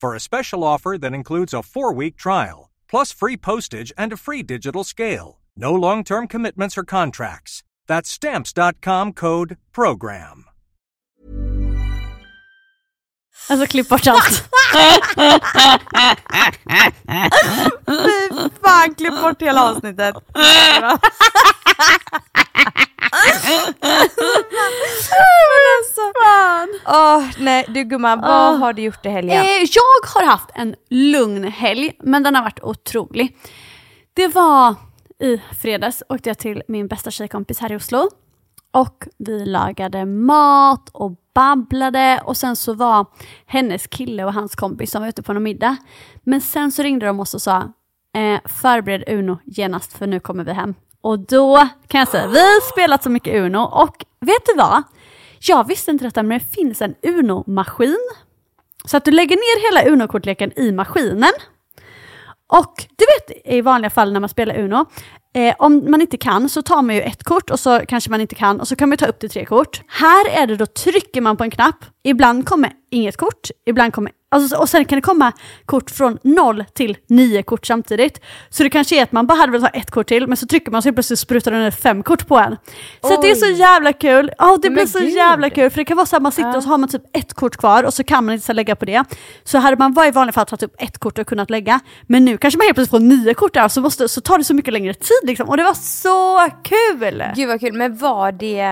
for a special offer that includes a four week trial, plus free postage and a free digital scale. No long term commitments or contracts. That's Stamps.com code PROGRAM. Alltså klipp bort allt. Fy fan, klipp bort hela avsnittet. Men alltså, Åh, nej du gumman, vad Åh. har du gjort i helgen? Eh, jag har haft en lugn helg, men den har varit otrolig. Det var i fredags åkte jag till min bästa tjejkompis här i Oslo. Och vi lagade mat och babblade och sen så var hennes kille och hans kompis som var ute på någon middag. Men sen så ringde de oss och sa eh, förbered Uno genast för nu kommer vi hem. Och då kan jag säga, vi har spelat så mycket Uno och vet du vad? Jag visste inte detta men det finns en Uno-maskin. Så att du lägger ner hela Uno-kortleken i maskinen. Och du vet i vanliga fall när man spelar Uno, eh, om man inte kan så tar man ju ett kort och så kanske man inte kan och så kan man ta upp till tre kort. Här är det då trycker man på en knapp, ibland kommer inget kort, ibland kommer Alltså, och sen kan det komma kort från noll till nio kort samtidigt. Så det kanske är att man bara hade velat ha ett kort till, men så trycker man så plötsligt sprutar den ner fem kort på en. Så det är så jävla kul. Ja, det Men blir så gud. jävla kul. För det kan vara så att man sitter och så har man typ ett kort kvar och så kan man inte lägga på det. Så hade man i vanliga fall tagit upp ett kort och kunnat lägga. Men nu kanske man helt plötsligt får nio kort där så, måste, så tar det så mycket längre tid liksom. Och det var så kul! Gud vad kul, men var det...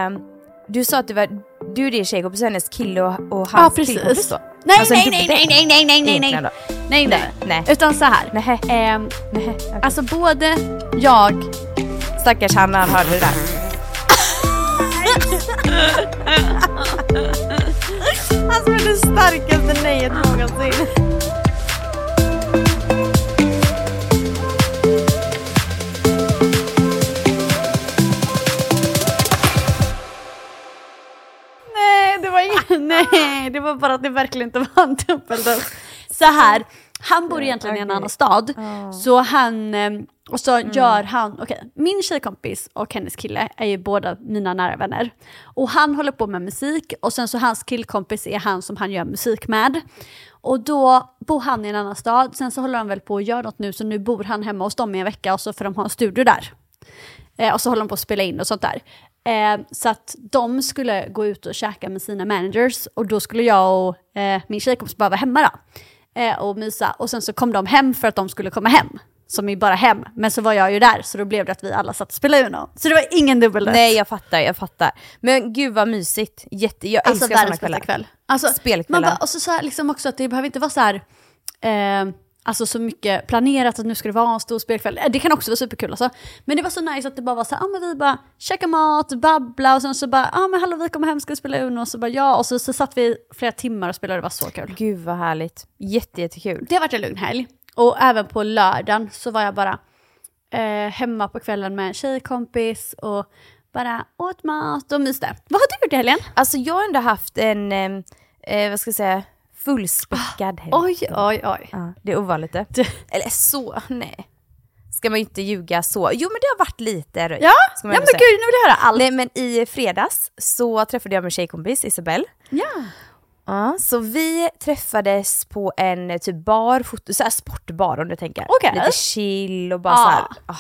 Du sa att det var du, din tjejkompis och hennes kille och, och Ja, hans precis. killkompis då? Nej, Alltså, nej, en nej, nej, nej, nej, nej, nej, Egentligen nej, då? nej, nej. Nej. Utan så här. Nähä. Ehm, Nähä, okej. alltså både jag Stackars Hanna, han hörde det där. Alltså det starkaste nejet någonsin. Nej, det var bara att det verkligen inte var en dubbeldejt. Så här, han bor egentligen i en annan stad, så han, eh, och så gör han, okej, min tjejkompis och hennes kille är ju båda mina nära vänner. Och han håller på med musik och sen så hans killkompis är han som han gör musik med. Och då bor han i en annan stad, sen så håller han väl på att göra något nu, så nu bor han hemma hos dem i en vecka och så får de ha en studio där. Eh, och så håller de på att spela in och sånt där. Eh, så att de skulle gå ut och käka med sina managers och då skulle jag och eh, min tjejkompis bara vara hemma då. Eh, och mysa. Och sen så kom de hem för att de skulle komma hem. Som är bara hem. Men så var jag ju där så då blev det att vi alla satt och spelade Uno. Så det var ingen dubbeldejt. Nej jag fattar, jag fattar. Men gud vad mysigt. Jätte, jag Alltså älskar sådana kvällar. kväll. Alltså, Spelkvällar. Man bara, och så, så här, liksom också att det behöver inte vara så här, eh, alltså så mycket planerat att nu ska det vara en stor spelkväll. Eh, Det kan också vara superkul alltså. Men det var så nice att det bara var så här, ah, men vi bara käka mat, babbla och sen så bara, ja ah, men hallå vi kommer hem, ska vi spela Uno? Och så bara ja, och så, så satt vi flera timmar och spelade, det var så kul. Gud vad härligt. Jätte, jättekul. Det har varit en lugn helg. Och även på lördagen så var jag bara eh, hemma på kvällen med en tjejkompis och bara åt mat och myste. Vad har du gjort i helgen? Alltså jag har ändå haft en, eh, eh, vad ska jag säga, fullspäckad helg. Oj, oj, oj. Ja, det är ovanligt det. Eller så, nej. Ska man ju inte ljuga så. Jo men det har varit lite röj. Ja, ja men säga. gud nu vill jag höra allt. Nej men i fredags så träffade jag min tjejkompis Isabelle. Ja. Ja, så vi träffades på en typ bar, foto, så sportbar om du tänker. Okej. Lite chill och bara Ja. så här. ah.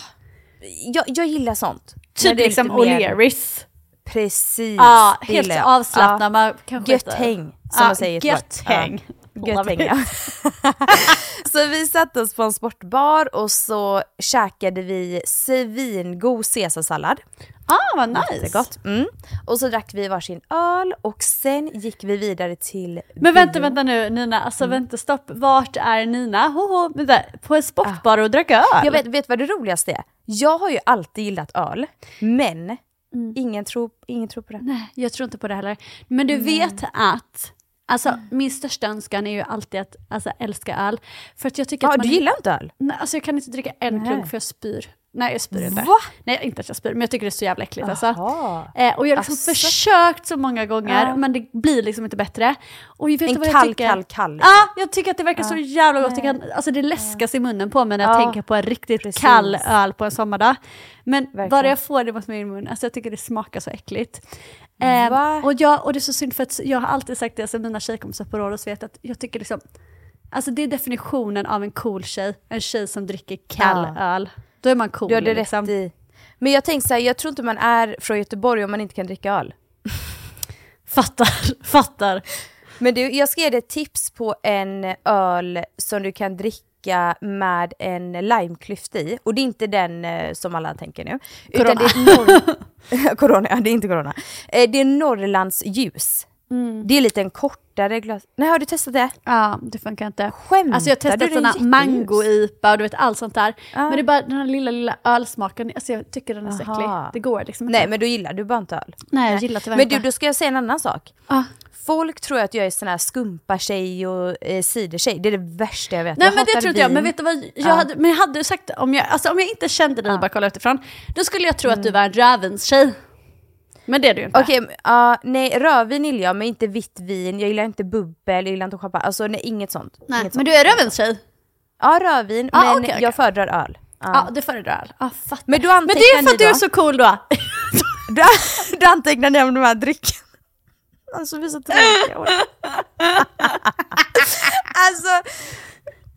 Jag, jag gillar sånt. Typ liksom lite mer- O'Learys. Precis. Ja, helt avslappnad. Man kan Gött häng, som man säger Gött. Ja. häng. Hänga. så vi satte oss på en sportbar och så käkade vi svingod caesarsallad. Ah, vad nice. Jättegott. Mm. Och så drack vi varsin öl och sen gick vi vidare till Men vänta, vänta nu Nina, alltså Mm. vänta stopp. Vart är Nina? Hoho, vänta, på en sportbar och drack öl? Jag vet, vet vad det roligaste är? Jag har ju alltid gillat öl, men ingen, tror, ingen tror på det. Nej, jag tror inte på det heller. Men du vet att, alltså min största önskan är ju alltid att alltså, älska öl. För att jag tycker Ja, att man... du gillar inte öl? Nej, alltså jag kan inte dricka en Nej. klunk för jag spyr. Nej jag spyr inte. Va? Nej inte att jag spyr, men jag tycker det är så jävla äckligt alltså. Eh, och jag har liksom försökt så många gånger, Ja. men det blir liksom inte bättre. Och vet du En vad jag kall, tycker? kall, kall. Ja, jag tycker att det verkar så jävla gott. Jag kan, alltså det läskas i munnen på mig när jag Ja, tänker på en riktigt precis. kall öl på en sommardag. Men Verkligen. bara jag får det mot min mun, alltså jag tycker det smakar så äckligt. Eh, och, jag, och det är så synd för att jag har alltid sagt det, alltså mina tjejkompisar på Rhodos vet att jag tycker liksom, alltså det är definitionen av en cool tjej, en tjej som dricker kall Ja. öl. Då är man cool Du har det liksom. rätt i. Men jag tänkte så här, jag tror inte man är från Göteborg om man inte kan dricka öl. Fattar, fattar. Men du, jag ska ge dig ett tips på en öl som du kan dricka med en limeklyft i. Och det är inte den eh, som alla tänker nu. Utan det är Norr... corona, ja det är inte corona. Eh, det är Norrlands ljus. Mm. Det är lite en kortare glas. Nej, har du testat det? Ja, det funkar inte. Skämtar Alltså jag har testat sådana mango-IPA och du vet allt sånt där. Ja. Men det är bara den här lilla, lilla ölsmaken, alltså jag tycker den är så äcklig. Det går liksom inte. Nej, men då gillar du bara inte öl. Nej, jag gillar tyvärr Men du, då ska jag säga en annan sak. Ah. Folk tror att jag är sån här skumpa-tjej och eh, cidertjej. Det är det värsta jag vet. Nej jag men det tror inte jag, men vet du vad, jag Ja. hade, men hade sagt, om jag, alltså om jag inte kände dig bara kolla utifrån, då skulle jag tro att du var en rödvinstjej. Men det är du inte. Okej, okay, nej rödvin gillar jag men inte vitt vin, jag gillar inte bubbel, jag gillar inte champagne, alltså nej, inget sånt. Nej, inget men sånt. du är rödvinstjej? Ja rödvin, Ja, men okej, okej. jag föredrar öl. Ja. Ja, du föredrar öl. Ja, fattar. Men du Men det är för att du är så cool då. Du, du antecknar ni om de här dryckerna? Alltså vi är så tråkiga. alltså,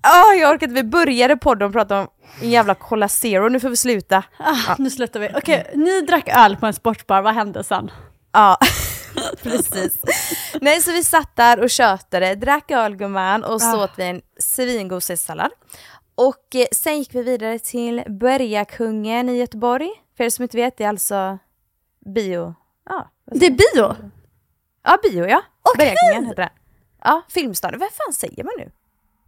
åh, jag orkar inte, vi började podden och prata om en jävla Cola Zero, nu får vi sluta. Ah, Nu slutar vi. Okej, ni drack öl på en sportbar, vad hände sen? Ja, precis. Nej, så vi satt där och tjötade, drack öl gumman och så Ah. åt vi en svingod sallad. Och eh, sen gick vi vidare till Bergakungen i Göteborg. För er som inte vet, det är alltså bio... Ja, Det är bio? ja bio ja. Okej. Bergakungen heter den. Ja, Filmstaden. Vad fan säger man nu?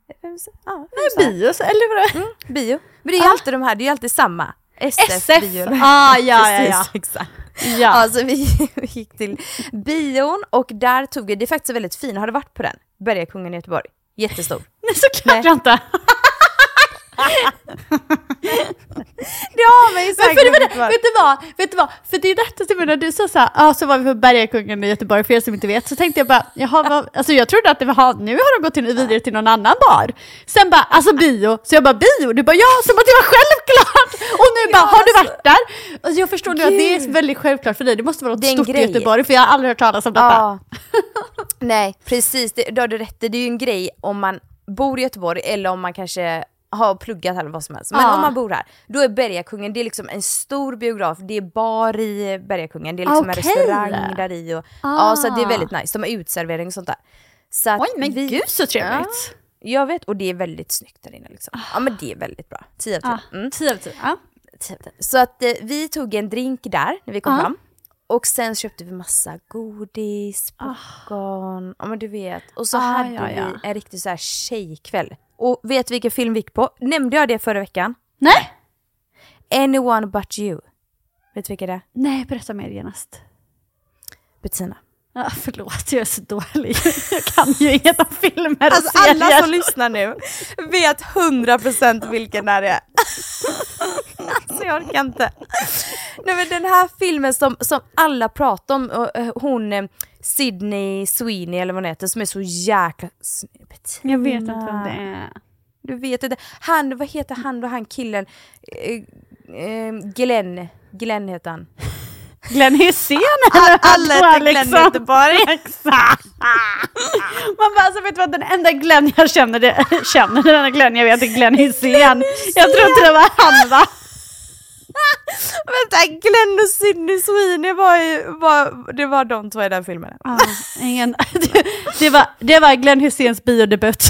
Ja, Nej, Filmstaden. bio, så- eller vadå? Mm, bio. Men det är ju alltid de här, det är ju alltid samma. SF, SF? bio. Ah, ja, ja, ja. Exakt. Ja. Alltså vi gick till bion och där tog vi, det är faktiskt väldigt fin, har du varit på den? Bergakungen i Göteborg. Jättestor. Nej, såklart Nej. jag inte. Det har man ju säkert för det, varit. vet, du vad? Vet du vad? För det är detta som när du sa så här, ah, så var vi på Bergakungen i Göteborg, för er som inte vet, så tänkte jag bara, jaha, vad, alltså jag trodde att det var, nu har de gått in vidare till någon annan bar. Sen bara, alltså bio, så jag bara bio, du bara ja, som att det var självklart! Och nu bara, Ja, har du alltså. varit där? Alltså jag förstår nu att det är väldigt självklart för dig, det måste vara något Det stort grej. i Göteborg, för jag har aldrig hört talas om detta. Ja. Nej, precis. Det, då har du rätt. Det är ju en grej om man bor i Göteborg eller om man kanske har pluggat eller vad som helst. Men Ja. om man bor här, då är Bergakungen, det är liksom en stor biograf, det är bar i Bergakungen, det är liksom en Okej. restaurang där i och Ah. ja, så det är väldigt nice. De har utservering och sånt där. Så Oj, men vi, gud så trevligt! Jag vet, och det är väldigt snyggt där inne liksom. Ja men det är väldigt bra. 10 av 10. Ah, Mm. tio av tio. Ja. 10 av 10. Så att eh, vi tog en drink där när vi kom Ja. fram. Och sen köpte vi massa godis, popcorn, ja men du vet. Och så Ah, hade ja, ja. vi en riktig så här tjejkväll. Och vet du vilken film vi gick på? Nämnde jag det förra veckan? Nej! Anyone but you. Vet du vilka det är? Nej, berätta mer genast. Bettina. Ja, förlåt, jag är så dålig. Jag kan ju inget om filmer och Alltså serier. alla som lyssnar nu vet 100% vilken det är. alltså jag orkar inte. Nej men den här filmen som, som alla pratar om, eh, hon eh, Sydney Sweeney eller vad hon heter som är så jäkla snygg. Bettina. Jag vet inte vem det är. Du vet inte. Han, vad heter han då, han killen? Eh, eh, Glenn, Glenn heter han. Glenn Hysén alla heter Glenn i Göteborg. Exakt! Man bara, alltså vet du vad, den enda Glenn jag känner, det, känner den enda Glenn jag vet är Glenn Hysén. Jag tror inte det var han va? Vänta, Glenn och Sydney Sweeney var ju, var, det var de två i den filmen. Ah, ingen, det, var, det var Glenn Hyséns biodebut.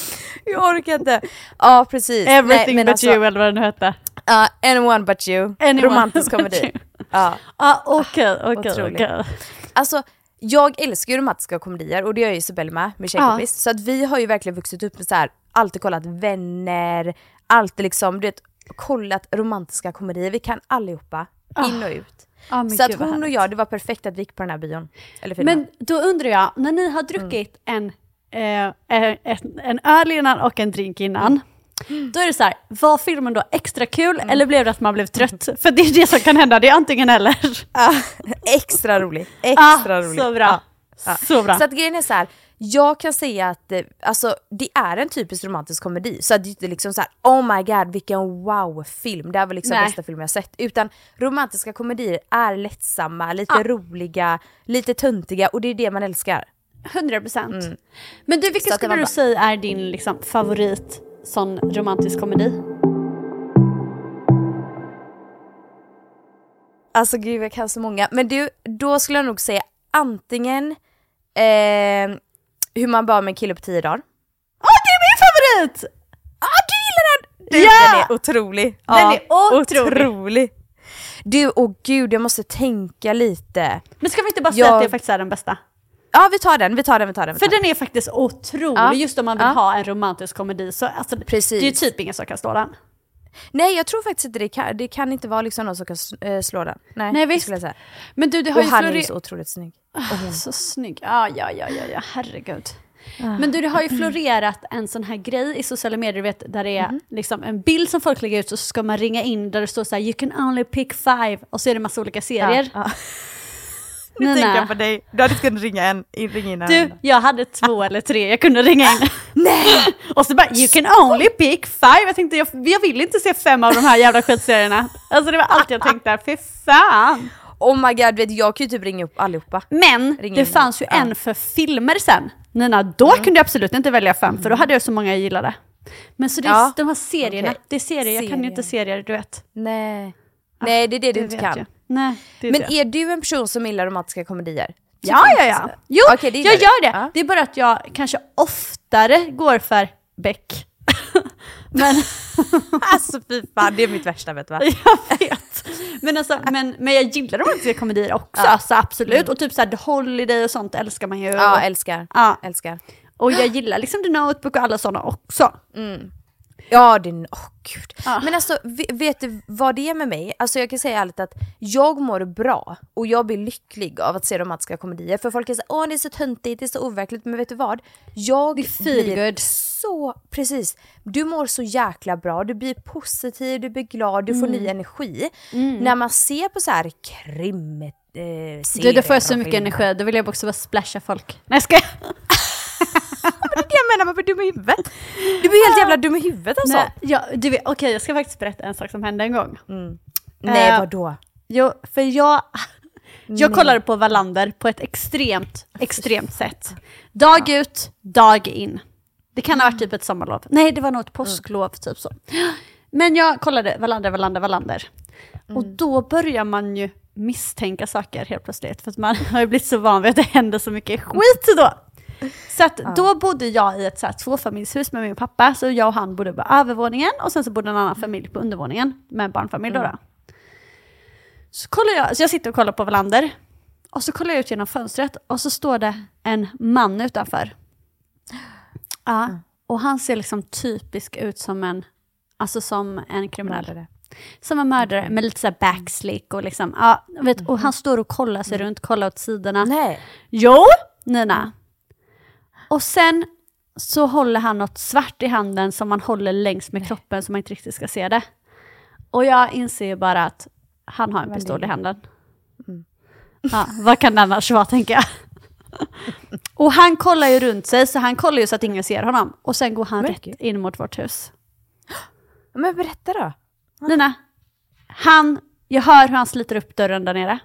Jag orkar inte. Ja, precis. Everything Nej, but alltså, you eller vad den hette. Ja, anyone but you. Anyone Romantisk komedi. Ja. Okej, okej. Alltså, jag älskar ju romantiska komedier och det gör ju Isabelle med, min tjejkompis. Så att vi har ju verkligen vuxit upp med så här, alltid kollat Vänner, alltid liksom, du vet, kollat romantiska komedier. Vi kan allihopa, in och ut. Men så att hon och jag, det var perfekt att vi gick på den här bion. Eller filmen. Men då undrar jag, när ni har druckit en, eh, en, en öl innan och en drink innan, då är det så här, var filmen då extra kul eller blev det att man blev trött? För det är det som kan hända, det är antingen eller. Ja, extra rolig. Ah, Extra rolig. så bra. Ja. Så bra. Så att grejen är så här, jag kan säga att eh, alltså, det är en typisk romantisk komedi. Så att det är inte liksom så här, oh my god vilken wow-film, det här var liksom Nej. bästa film jag sett. Utan romantiska komedier är lättsamma, lite Ja. roliga, lite töntiga och det är det man älskar. 100 procent. Men du, vilken Mm. Skulle du säga är din liksom, favorit sån romantisk komedi? Alltså gud jag kan så många. Men du, då skulle jag nog säga antingen eh, Hur man bad med en kille på tio dagar. Åh, det är min favorit! Ah, du gillar den! Du, Ja! Den är otrolig. Den är otrolig. otrolig. Du, åh gud jag måste tänka lite. Men ska vi inte bara säga Jag- att det faktiskt är den bästa? Ja vi tar den, vi tar den, vi tar den. Vi För den. den är faktiskt otrolig, Ja. just om man vill Ja. ha en romantisk komedi. Så, alltså, Precis. Det är ju typ ingen som kan slå den. Nej jag tror faktiskt inte det kan, det kan inte vara liksom någon som kan eh, slå den. Nej, Nej, visst. jag säga. Men du, det har Och ju han är florerat... så otroligt snygg. Så snygg. Ja, ja, ja, ja, ja, herregud. Men du, det har ju florerat en sån här grej i sociala medier, du vet, där det är Mhm. liksom en bild som folk lägger ut och så ska man ringa in där det står så här “You can only pick five” och så är det massa olika serier. Ja, ja. Nu Nina. tänker jag på dig, du hade kunnat ringa en, in- ringa in en. Du, jag hade två eller tre jag kunde ringa in. Nej! Och så bara “You can only pick five”. Jag tänkte, jag, jag vill inte se fem av de här jävla skitserierna. Alltså det var allt jag tänkte, fy fan. Oh my god, vet, du, jag kan ju typ ringa upp allihopa. Men Ring det fanns ju. Ja. en för filmer sen. Nina, då kunde jag absolut inte välja fem för då hade jag så många jag gillade. Men så det är Ja. de här serierna, Okej. det är serier, jag kan ju inte Serier. du vet. Nej. Nej det är det du Det inte kan. jag. Nej, är Men det. är du en person som gillar romantiska komedier? Ja, ja, ja. Jo, Okej, det gillar jag gör det. Ja. Det är bara att jag kanske oftare går för Beck. Men Alltså fy fan, det är mitt värsta vet du va? jag vet. Men, alltså, men, men jag gillar romantiska komedier också, alltså, absolut. Och typ såhär The Holiday och sånt älskar man ju. Ja, och, älskar. ja. Älskar. och jag gillar liksom The Notebook och alla sådana också. Ja, det... Åh gud. Ja. Men alltså, ve- vet du vad det är med mig? Alltså jag kan säga ärligt att jag mår bra och jag blir lycklig av att se romantiska komedier. För folk är såhär, åh det är så töntigt, det är så overkligt. Men vet du vad? Jag blir så, precis. Du mår så jäkla bra, du blir positiv, du blir glad, du får Mm. ny energi. När man ser på så här krim... Eh, Du, då får jag så mycket energi, då vill jag också bara splasha folk. Nej jag skojar. Är menar, man blir dum i huvudet. Du blir helt jävla dum i huvudet alltså. Nej, ja, du vet, okej jag ska faktiskt berätta en sak som hände en gång. Nej Eh, vadå? Jo, för jag, jag kollade på Wallander på ett extremt, extremt sätt. Dag ut, dag in. Det kan ha varit typ ett sommarlov. Nej, det var nog ett påsklov, typ så. Men jag kollade Wallander, Wallander, Wallander. Och då börjar man ju misstänka saker helt plötsligt. För att man har ju blivit så van vid att det händer så mycket skit då. Så att då bodde jag i ett så här tvåfamiljshus med min pappa. Så jag och han bodde på övervåningen och sen så bodde en annan familj på undervåningen med barnfamilj då. då. Så, kollar jag, så jag sitter och kollar på Wallander. Och så kollar jag ut genom fönstret och så står det en man utanför. Ja, och han ser liksom typisk ut som en, alltså som en kriminell. Mördare. Som en mördare med lite så backslick och liksom, ja, vet, och han står och kollar sig runt, kollar åt sidorna. Nej. Jo, Nina. Och sen så håller han något svart i handen som man håller längs med kroppen så man inte riktigt ska se det. Och jag inser bara att han har en pistol i handen. Ja, vad kan det annars vara tänker jag. Och han kollar ju runt sig så han kollar ju så att ingen ser honom. Och sen går han Men rätt gud. in mot vårt hus. Men berätta då. Nina, han, jag hör hur han sliter upp dörren där nere.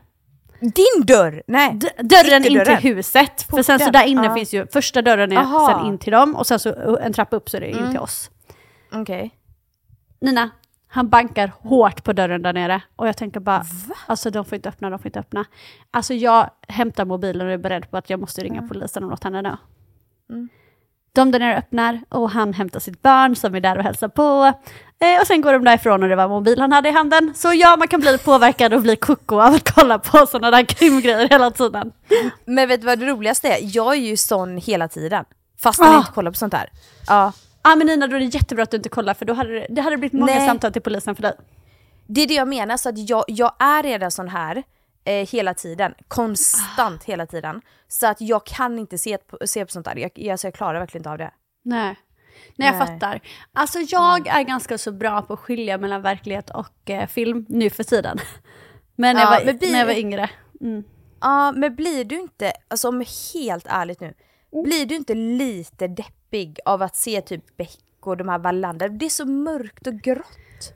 Din dörr? Nej. D- dörren in till huset. För sen så där inne Ja. finns ju, första dörren är Aha. sen in till dem och sen så en trappa upp så är det in Mm. till oss. Okej. Nina, Han bankar hårt på dörren där nere. Och jag tänker bara, alltså de får inte öppna, de får inte öppna. Alltså jag hämtar mobilen och är beredd på att jag måste ringa polisen och något henne nu. Mm. De där nere öppnar och han hämtar sitt barn som är där och hälsar på. Eh, och sen går de därifrån och det var mobil han hade i handen. Så ja, man kan bli påverkad och bli koko av att kolla på sådana där krimgrejer hela tiden. Men vet du vad det roligaste är? Jag är ju sån hela tiden. Fast jag Ah. inte kollar på sånt här. Ja. Ja men Nina, då är det jättebra att du inte kollar för då hade det, det hade blivit många Nej. samtal till polisen för dig. Det är det jag menar, så att jag, jag är redan sån här eh, hela tiden. Konstant hela tiden. Så att jag kan inte se på, se på sånt där. Jag, jag, så jag klarar verkligen inte av det. Nej. Nej, jag Nej. fattar. Alltså jag är ganska så bra på att skilja mellan verklighet och eh, film nu för tiden. Men när, Ja, jag, var, men blir- när jag var yngre. Mm. Ja, men blir du inte, alltså om helt ärligt nu, blir du inte lite deppig av att se typ Beck och de här Wallander? Det är så mörkt och grått.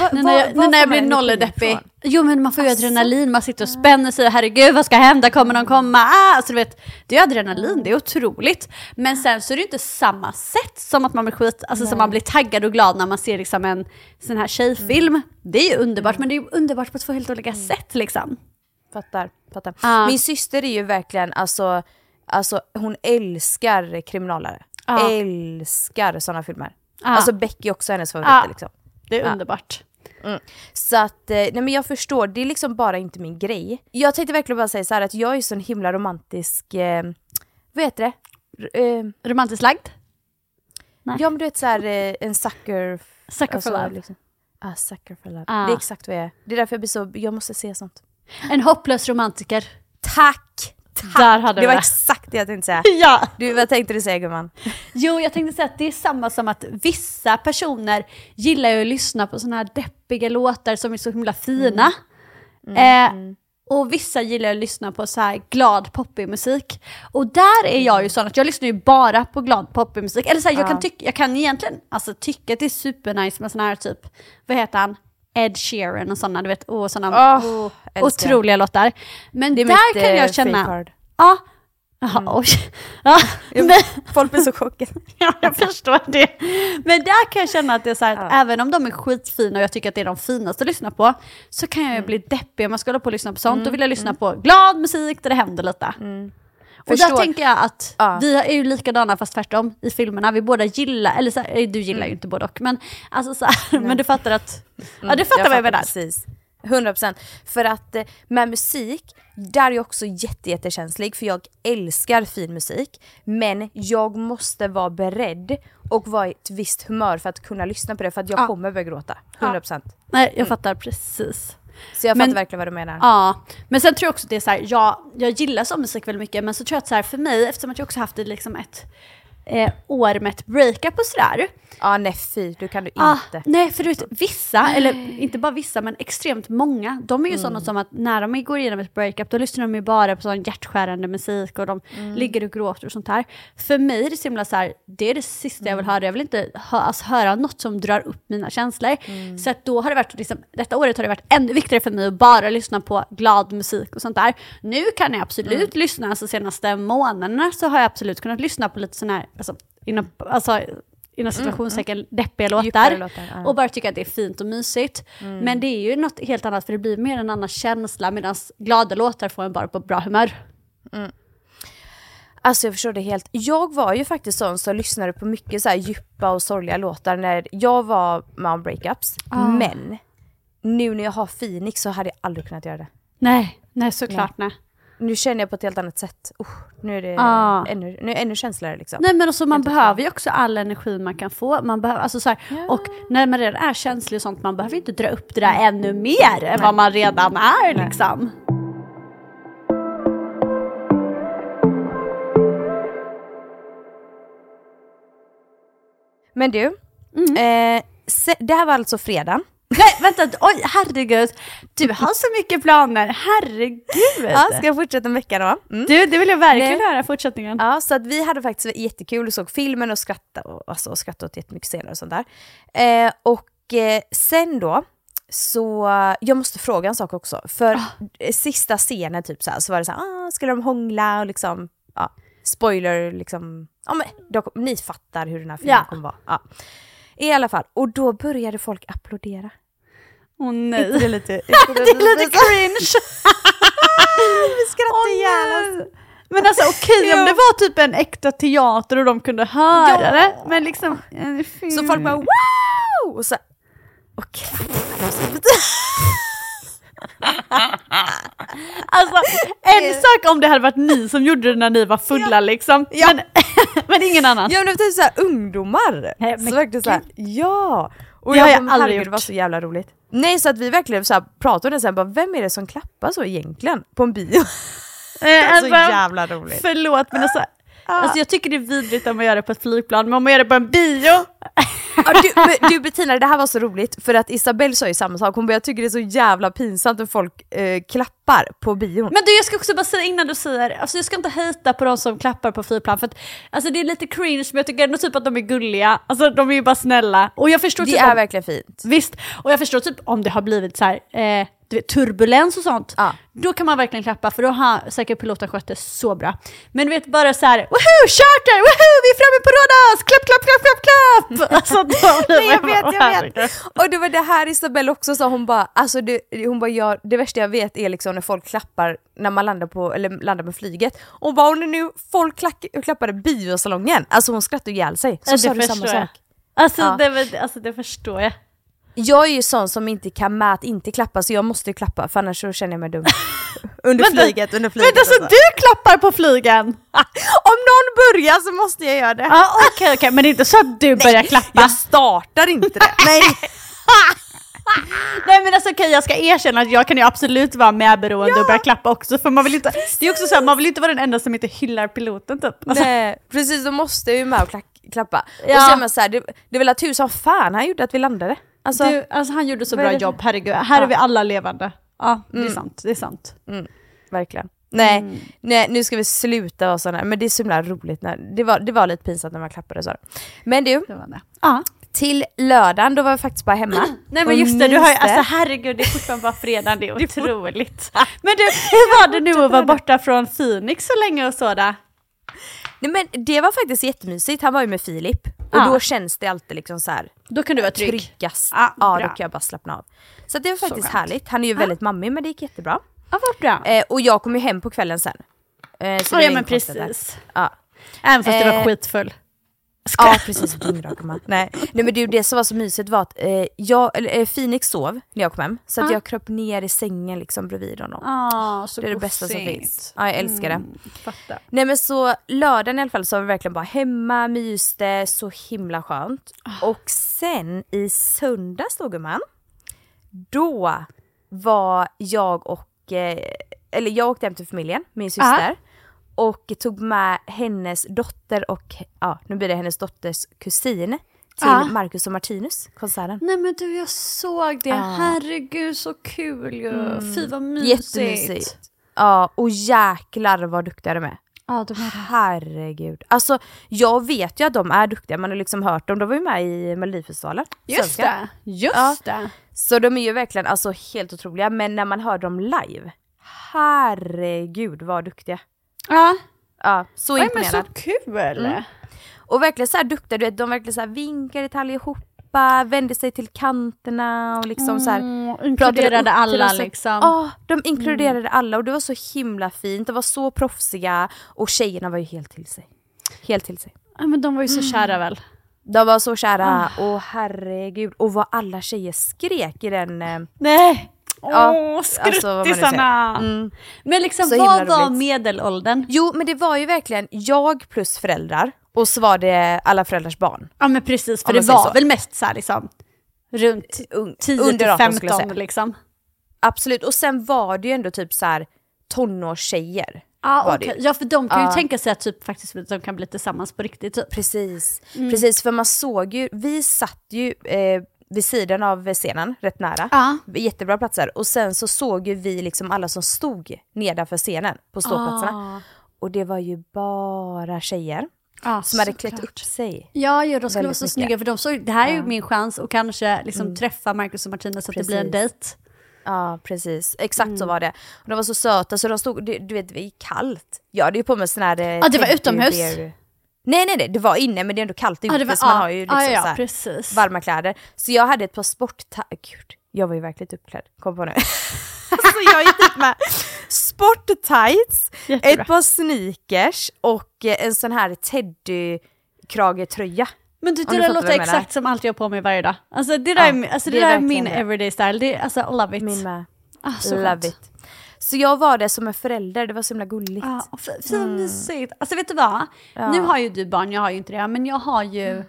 Va, va- när jag, när jag blir nolledeppig. Jo men man får ju Alltså. adrenalin, man sitter och spänner sig. Herregud vad ska hända? Kommer någon komma? Ah! Alltså du vet, det är adrenalin, det är otroligt. Men sen så är det inte samma sätt som att man blir skit, alltså som man blir taggad och glad när man ser liksom en sån här tjejfilm. Mm. Det är ju underbart, men det är ju underbart på två helt olika sätt liksom. Fattar, fattar. Ja. Min syster är ju verkligen, alltså, alltså hon älskar kriminalare. Ja. Älskar sådana filmer. Ja. Alltså Beck är också hennes favoriter Ja. liksom. Det är Ja. underbart. Så att, eh, nej men jag förstår, det är liksom bara inte min grej. Jag tänkte verkligen bara säga så här att jag är så en himla romantisk, eh, vad heter det? R- eh, Romantiskt lagd? Nej. ja men du vet såhär eh, en sucker... Sucker alltså, for love. Liksom. Ah, sucker for love. Ah. Det är exakt vad jag är. Det är därför jag blir så, jag måste se sånt. En hopplös romantiker. Tack! Tack! Där hade det var det. exakt det jag tänkte säga. Ja! Du, vad tänkte du säga gumman? Jo, jag tänkte säga att det är samma som att vissa personer gillar ju att lyssna på såna här deppiga låtar som är så himla fina. eh, och vissa gillar att lyssna på så här glad poppig musik. Och där är jag ju sån att jag lyssnar ju bara på glad poppig musik. Eller så här, jag, kan tycka, jag kan egentligen alltså, tycka att det är supernice med såna här typ, vad heter han? Ed Sheeran och sådana, du vet, och såna Åh, älskar. otroliga låtar. Men där mitt, kan eh, jag känna... fake-card. Ja. Jaha, oj. Ja, men, Folk blir så chockade. Ja, jag förstår det. Men där kan jag känna att det är så här, att även om de är skitfina och jag tycker att det är de finaste att lyssna på, så kan jag ju bli deppig om jag ska hålla på och lyssna på sånt. Då vill jag lyssna på glad musik där det händer lite. Och där tänker jag att Ja. vi är ju likadana fast tvärtom i filmerna. Vi båda gillar, eller så här, du gillar ju inte både och, men, alltså så här, men du fattar att, ja du fattar vad jag menar. Precis. 100% för att eh, med musik, där är jag också jätte, jättekänslig för jag älskar fin musik men jag måste vara beredd och vara i ett visst humör för att kunna lyssna på det för att jag Ja. kommer börja gråta. 100%. Nej, jag fattar precis. Så jag Men- fattar verkligen vad du menar. Ja, men sen tror jag också det är så här, jag, jag gillar musik väldigt mycket, men så tror jag att så här, för mig, eftersom att jag också haft liksom ett eh, år med ett breakup och sådär. Ja nej fy, du kan du Ah, inte. nej, för du vet, vissa, eller inte bara vissa, men extremt många, de är ju sådana som att när de går igenom ett breakup, då lyssnar de ju bara på sån hjärtskärande musik och de ligger och gråter och sånt här. För mig är det så himla så här, det är det sista jag vill höra. Jag vill inte hö, alltså, höra något som drar upp mina känslor. Så att då har det varit, liksom, detta året har det varit ännu viktigare för mig att bara lyssna på glad musik och sånt där. Nu kan jag absolut lyssna, alltså senaste månaderna så har jag absolut kunnat lyssna på lite sån här, alltså, inom, alltså, inom situationstecken deppiga låtar. Låtar, ja. Och bara tycka att det är fint och mysigt. Men det är ju något helt annat för det blir mer en annan känsla medan glada låtar får en bara på bra humör. Alltså jag förstår det helt. Jag var ju faktiskt sån som lyssnade på mycket så här djupa och sorgliga låtar när jag var med om breakups. Ah. Men nu när jag har Phoenix så hade jag aldrig kunnat göra det. Nej, nej såklart nej. Nu känner jag på ett helt annat sätt. Uh, nu är det Ah. ännu, nu är ännu känsligare liksom. Nej men också man Helt behöver ju också all energi man kan få. Man behöver, alltså så här, Ja. Och när man redan är känslig och sånt, man behöver inte dra upp det där ännu mer än vad man redan är liksom. Men du, Mm. eh, det här var alltså fredag. Nej vänta, oj herregud. Du har så mycket planer, herregud. Ja, ska jag fortsätta en vecka då? Mm. Du, det vill jag verkligen Nej. höra fortsättningen. Ja, så att vi hade faktiskt jättekul och såg filmen och skrattade och, alltså, och skrattade åt jättemycket scener och sånt där. Eh, och eh, sen då, så jag måste fråga en sak också. För eh, sista scenen typ så, här, så var det så här, ah, skulle de hångla och liksom, ja, spoiler liksom, ja men de, ni fattar hur den här filmen Ja. kommer vara. Ja. I alla fall, och då började folk applådera. Åh Inte det nej. lite, Det är lite cringe. Vi skrattar ihjäl oss. Men alltså okej om Ja. det var typ en äkta teater och de kunde höra Ja. det. Men liksom... film. Så folk bara wow! Och så, och klappade. Alltså en sak om det hade varit ni som gjorde det när ni var fulla liksom. Ja. Men, men ingen annan. Ja men typ såhär ungdomar. Nej, men så verkligen såhär, ja. Och Det har jag bara, men aldrig herregud, gjort. Det var så jävla roligt. Nej så att vi verkligen så här pratade om det sen, bara, vem är det som klappar så egentligen på en bio? Eh, Det var så alltså, jävla roligt. Förlåt men alltså, alltså jag tycker det är vidrigt om man gör det på ett flygplan, men om man gör det på en bio. Ja, du, du Bettina, det här var så roligt för att Isabelle sa ju samma sak, hon bara jag tycker det är så jävla pinsamt när folk eh, klappar på bion. Men du jag ska också bara säga innan du säger, alltså jag ska inte hejta på de som klappar på flygplan för att alltså det är lite cringe men jag tycker ändå typ att de är gulliga, alltså de är ju bara snälla. Och jag förstår det typ är om, verkligen fint. Visst, och jag förstår typ om det har blivit så här, eh, du vet, turbulens och sånt, Ja. då kan man verkligen klappa för då har säkert piloten skött det så bra. Men du vet bara så här, woho, charter, woho, vi är framme på Rhodos, klapp, klapp, klapp, klapp, klapp! Alltså, då Nej, jag vet, jag vet. Och det var det här Isabelle också sa, hon bara, alltså det, hon bara ja, det värsta jag vet är liksom när folk klappar när man landar på, eller landar med flyget. Och bara om det nu folk klack, klappade biosalongen, alltså hon skrattade ihjäl sig. Så Ja, sa du samma jag. sak. Alltså, Ja. det, alltså det förstår jag. Jag är ju sån som inte kan med att inte klappa så jag måste ju klappa för annars så känner jag mig dum. under Vänta, flyget, under flyget. Vänta, så och du klappar på flygen? Om någon börjar så måste jag göra det. Ja okej okej, men det är inte så att du börjar klappa? Jag startar inte det. Nej. Nej men alltså okej jag ska erkänna att jag kan ju absolut vara medberoende och börja klappa också för man vill inte, det är också så här, man vill inte vara den enda som inte hyllar piloten typ. Alltså, Nej, precis då måste jag ju med och klappa. Ja. Och så är man så här, det, det är väl att tusan fan han gjorde att vi landade. Alltså, du, alltså han gjorde så är bra det jobb, herregud. Här är Ja. vi alla levande. Ja, det är sant, det är sant. verkligen. Nej, Mm. nej, nu ska vi sluta vara sådana men det är så himla roligt. När, det, var, det var lite pinsamt när man klappade så. Men du. Ja. till lördagen då var jag faktiskt bara hemma. Nej men just det, du har ju, alltså herregud det är fortfarande bara fredag, det är otroligt. Men du, hur var det nu att vara borta från Phoenix så länge och sådär? Nej men det var faktiskt jättemysigt, han var ju med Filip. Och Ja. då känns det alltid liksom så här Då kan du vara trygg. tryggast. Ja, Ja, bra. då kan jag bara slappna av. Så det var faktiskt härligt. Han är ju väldigt mammig men det gick jättebra. Ja vad bra. Eh, och jag kom ju hem på kvällen sen. Eh, så Ja, det ja men precis. Ja. Även fast du var Eh, skitfull. Ja precis, dyngrak man. Nej. Nej men det, det som var så mysigt var att eh, jag, eller, eh, Phoenix sov när jag kom hem, så att Ja. jag kröp ner i sängen liksom bredvid honom. Ah, så det är det bästa som finns. Ja, jag älskar det. Mm. Nej men så lördagen i alla fall så var vi verkligen bara hemma, myste, så himla skönt. Ah. Och sen i söndags då gumman, då var jag och, eh, eller jag åkte hem till familjen, min syster. Och tog med hennes dotter och, ja nu blir det hennes dotters kusin till Ja. Marcus och Martinus, konserten. Nej men du jag såg det, Ja. herregud så kul ju. Fy vad mysigt. Jättemysigt. Ja, och jäklar vad duktiga de är. Ja, de är Herregud. Alltså jag vet ju att de är duktiga, man har liksom hört dem, de var ju med i Melodifestivalen. Just svenska. det, just Ja. det. Så de är ju verkligen alltså, helt otroliga, men när man hör dem live, herregud vad duktiga. Ja, Ja, så Nej, men så imponerad. kul. Och verkligen så här duktiga, du vet, de verkligen så här vinkade till allihopa, vände sig till kanterna och liksom så här Mm, inkluderade alla oss. liksom. Ja, de inkluderade alla och det var så himla fint, de var så proffsiga och tjejerna var ju helt till sig. Helt till sig. Ja, men de var ju så Mm. kära väl. De var så kära, Ah. och herregud. Och vad alla tjejer skrek i den... eh, Nej! Ja, Åh, alltså, skruttisarna! Mm. Men liksom Så vad var medelåldern? Jo, men det var ju verkligen jag plus föräldrar och så var det alla föräldrars barn. Ja men precis, för det var så. väl mest så här liksom runt Un- 10 under till 18 skulle jag 15 säga. liksom. Absolut, och sen var det ju ändå typ så här tonårstjejer. Okej. ju. ja för de kan ju Ja. tänka sig att typ faktiskt de kan bli tillsammans på riktigt typ. Precis, Mm. precis för man såg ju, vi satt ju eh, vid sidan av scenen, rätt nära. Ja. Jättebra platser. Och sen så såg ju vi liksom alla som stod nedanför scenen på ståplatserna. Ah. Och det var ju bara tjejer Ja, som hade klätt upp sig. Ja, ja de skulle vara så mycket. snygga för de såg, det här är ju Ja. Mm. min chans att kanske liksom träffa Marcus och Martina så att det blir en dejt. Ja precis, exakt Mm. så var det. Och de var så söta så de stod, du, du vet det var ju kallt. Jag hade ju på mig sån här... eh, Ja, det var utomhus. bear- Nej nej nej, det var inne men det är ändå kallt ute det var- så man har ju liksom ja, ja, så här precis. varma kläder. Så jag hade ett par sport... Gud, jag var ju verkligen uppklädd. Kom på nu. alltså jag gick dit med sporttights, Jättebra. ett par sneakers och eh, en sån här teddykragetröja. Men du, det där låter exakt som allt jag har på mig varje dag. Alltså det där, Ja, är, min- alltså, det det är där är min det. everyday style. Det alltså, love it. Min med. Ah, så Love skönt. it. Så jag var där som en förälder, det var så himla gulligt. Ja, f- så mysigt. Alltså vet du vad? Mm. Ja. Nu har ju du barn, jag har ju inte det, men jag har ju eh,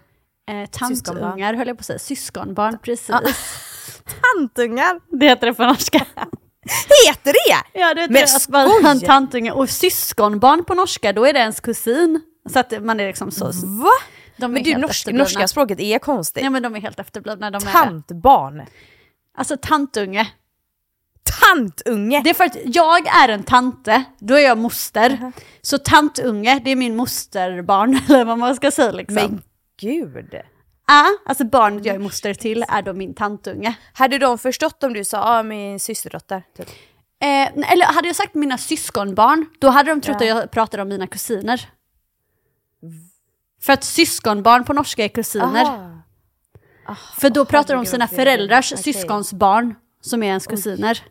Syskonbarn. tantungar, höll jag på att säga. Syskonbarn, precis. Tantungar! Det heter det på norska. Heter det? ja, det heter Men det, att man tantunge. Och syskonbarn på norska, då är det ens kusin. Så att man är liksom så... Va? De Men du, helt norsk, efterblivna. norska språket är konstigt. Ja men de är helt efterblivna. De. Tantbarn. Alltså tantunge. Tantunge! Det är för att jag är en tante, då är jag moster. Så tantunge, det är min mosterbarn, eller vad man ska säga liksom. Men gud. Ja, alltså barnet jag är moster till är då min tantunge. Hade de förstått om du sa ah, min systerdotter? Typ. Eh, eller hade jag sagt mina syskonbarn, då hade de trott Ja. att jag pratade om mina kusiner. För att syskonbarn på norska är kusiner. Aha. Ah, För då pratar de om sina föräldrars Okej. syskons barn, som är ens kusiner.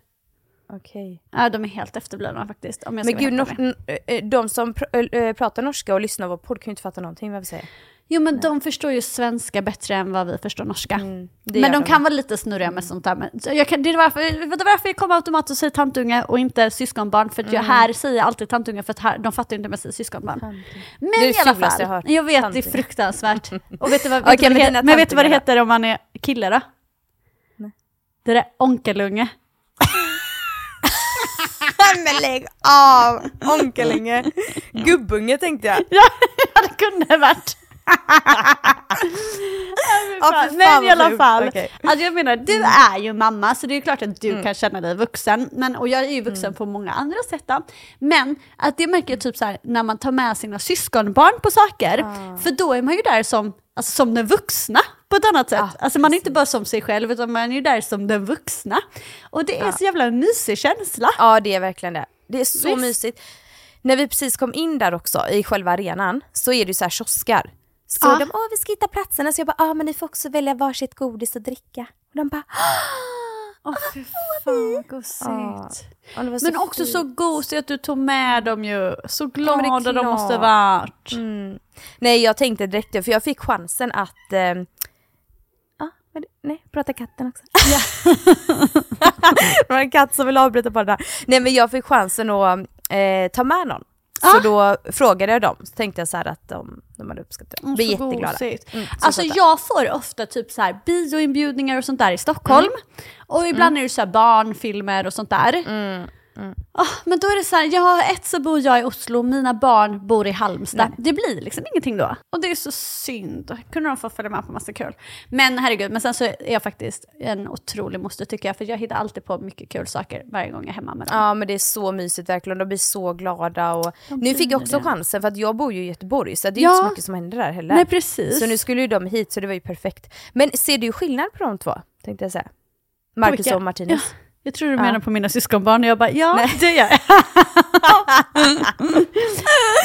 Okej. Ja, de är helt efterblivna faktiskt. Om jag Men ska gud, vara helt nor- n- eh, de som pr- eh, pratar norska och lyssnar på vår podd kan ju inte fatta någonting vad vi säger. Jo men de förstår ju svenska bättre än vad vi förstår norska. Mm, det men gör de kan vara lite snurriga med sånt där. Men så jag kan, det, är varför, är varför jag kommer automatiskt och säger tantunge och inte syskonbarn. För att jag här säger alltid tantunge för att här, de fattar ju inte jag säger syskonbarn. Men Det är i det alla fulaste fall, jag hört. jag vet det är Tantunge. fruktansvärt. Och vet du vad, vet Okej, du vad, men det, dina men vet du vad det tantungar heter om man är kille då? Nej. Det är onkelunge. Men lägg av! Onkelinge. Gubbunge tänkte jag. Ja, det kunde varit. Ja, men i alla fall, Okej. alltså jag menar du är ju mamma så det är klart att du kan känna dig vuxen. Men, och jag är ju vuxen på många andra sätt då. Men att det märker jag typ så här när man tar med sina syskonbarn på saker. För då är man ju där som, alltså, som den vuxna på ett annat sätt. Ja, alltså man är inte bara som sig själv utan man är ju där som den vuxna. Och det är så jävla mysig känsla. Ja det är verkligen det. Det är så Visst. mysigt. När vi precis kom in där också i själva arenan så är det ju så här kioskar. Så Ja. de, åh vi ska hitta platserna, så jag bara, ja ah, men ni får också välja varsitt godis och dricka. Och de bara, Åh fy fan vad gosigt. Ja. Ja, var så Men också fint. så gosigt att du tog med dem ju. Så glada de måste varit. Mm. Nej jag tänkte direkt det, för jag fick chansen att eh, Ja, det- nej, prata katten också. det var en katt som ville avbryta på det där. Nej men jag fick chansen att eh, ta med någon. Så Ah. då frågade jag dem, så tänkte jag så att de, de hade uppskattat det. Mm, Blev så jätteglada. Mm, så Alltså jag får ofta typ så här bioinbjudningar och sånt där i Stockholm. Och ibland är det så här barnfilmer och sånt där. Mm. Ah, men då är det så här, ja ett så bor jag i Oslo, mina barn bor i Halmstad. Det blir liksom ingenting då. Och det är så synd. Kunde de få följa med på massa kul. Men herregud, men sen så är jag faktiskt en otrolig moster tycker jag. För jag hittar alltid på mycket kul saker varje gång jag är hemma med dem. Ja men det är så mysigt verkligen, de blir så glada och nu fick jag också det. chansen för att jag bor ju i Göteborg så det är Ja. inte så mycket som händer där heller. Nej precis. Så nu skulle ju de hit så det var ju perfekt. Men ser du skillnad på de två? Tänkte jag säga. Marcus och Martinus. Jag tror du Ja. menar på mina syskonbarn och jag bara ja, det gör jag.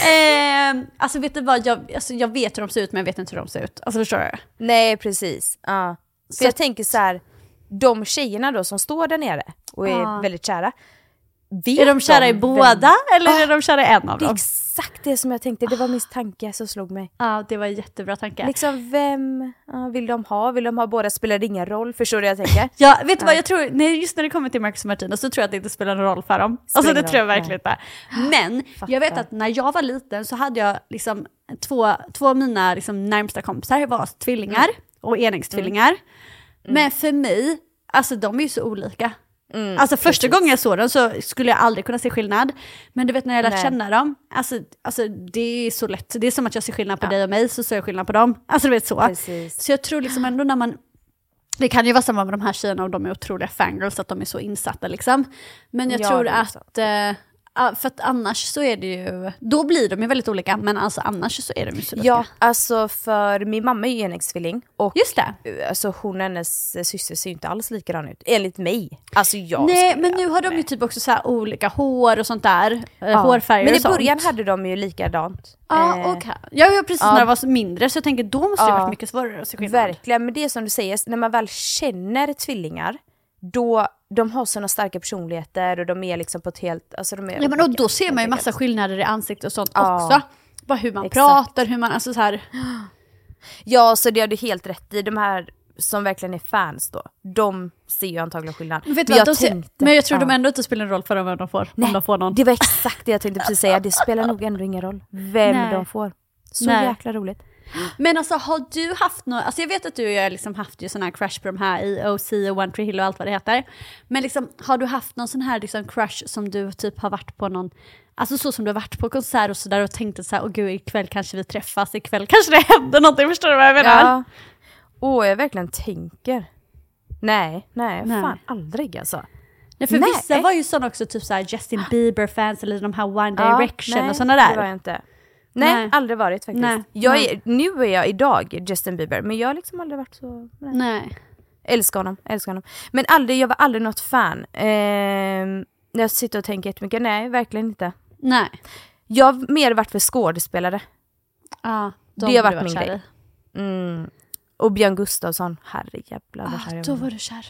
eh, alltså vet du vad, jag, alltså, jag vet hur de ser ut men jag vet inte hur de ser ut. Alltså förstår du? Nej precis. Ja. För Så jag tänker så här, de tjejerna då som står där nere och är Ja. väldigt kära. Vet Är de kära i vem- båda eller Ah, är de kära i en av Det är dem? exakt det som jag tänkte, det var min tanke som slog mig. Ja, det var en jättebra tanke. Liksom vem ja, vill de ha? Vill de ha båda? Spelar det ingen roll? Förstår du vad jag tänker? Ja, vet du vad jag tror, nej, just när det kommer till Marcus och Martina så tror jag att det inte spelar någon roll för dem. Alltså det tror jag verkligen inte. Men jag vet att när jag var liten så hade jag liksom två, två av mina liksom närmsta kompisar var tvillingar och enäggstvillingar. Men för mig, alltså de är ju så olika. Mm, Alltså första gången jag såg dem så skulle jag aldrig kunna se skillnad. Men du vet när jag lärt Nej. känna dem, alltså, alltså det är så lätt. Det är som att jag ser skillnad på dig och mig så ser jag skillnad på dem. Alltså du vet så. Precis. Så jag tror liksom ändå när man, det kan ju vara samma med de här tjejerna och de är otroliga fangirls, att de är så insatta liksom. Men jag Ja, tror att, eh, Ja, för att annars så är det ju, då blir de ju väldigt olika, men alltså annars så är de ju så Ja, alltså för min mamma är ju enäggstvilling och Just det. alltså hon och hennes syster ser ju inte alls likadan ut, enligt mig. Alltså jag Nej, men nu har de ju typ också så här olika hår och sånt där. Ja. Ja. Hårfärger Men i och sånt. början hade de ju likadant. Ja, Eh, okej. Jag var precis ja. när de var mindre, så jag tänker då måste det Ja. varit mycket svårare att se skillnad. Verkligen, men det är som du säger, när man väl känner tvillingar, då de har såna starka personligheter och de är liksom på ett helt... Alltså de är Ja, men och då ser man ju massa skillnader i ansiktet och sånt Ja. också. Bara hur man Exakt. pratar, hur man, alltså så här. Ja, så det har du helt rätt i. De här som verkligen är fans då, de ser ju antagligen skillnad. Vet du Men vad, jag ser, tänkte- men jag tror ja. de ändå inte spelar en roll för dem vem de får. om de får någon. Det var exakt det jag tänkte precis säga, det spelar nog ändå ingen roll vem Nej. de får. Så Nej. jäkla roligt. Men alltså har du haft något, alltså jag vet att du och jag har liksom haft ju sån här crush på de här i OC och One Tree Hill och allt vad det heter. Men liksom har du haft någon sån här liksom crush som du typ har varit på någon, alltså så som du har varit på konsert och sådär och tänkt att så här, åh gud ikväll kanske vi träffas, ikväll kanske det händer någonting, förstår du vad jag menar? Ja. Åh, jag verkligen tänker. Nej, nej, Nej. fan aldrig alltså. Nej, för Nej. vissa var ju sådana också, typ såhär Justin Bieber-fans eller de här One Ja, Direction nej, och sådana det var där. jag inte. Nej, Nej. aldrig varit faktiskt. Nej, Jag är, nu är jag idag Justin Bieber, men jag har liksom aldrig varit så... Nej. Nej. Älskar honom, älskar honom. Men aldrig, jag var aldrig något fan. Ehm, jag sitter och tänker jättemycket, nej verkligen inte. Nej. Jag har mer varit för skådespelare. Ja, Det de har du varit min kär grej. Mm. Och Björn Gustafsson, herrejävlar vad kär Ah, jag då var. du kär.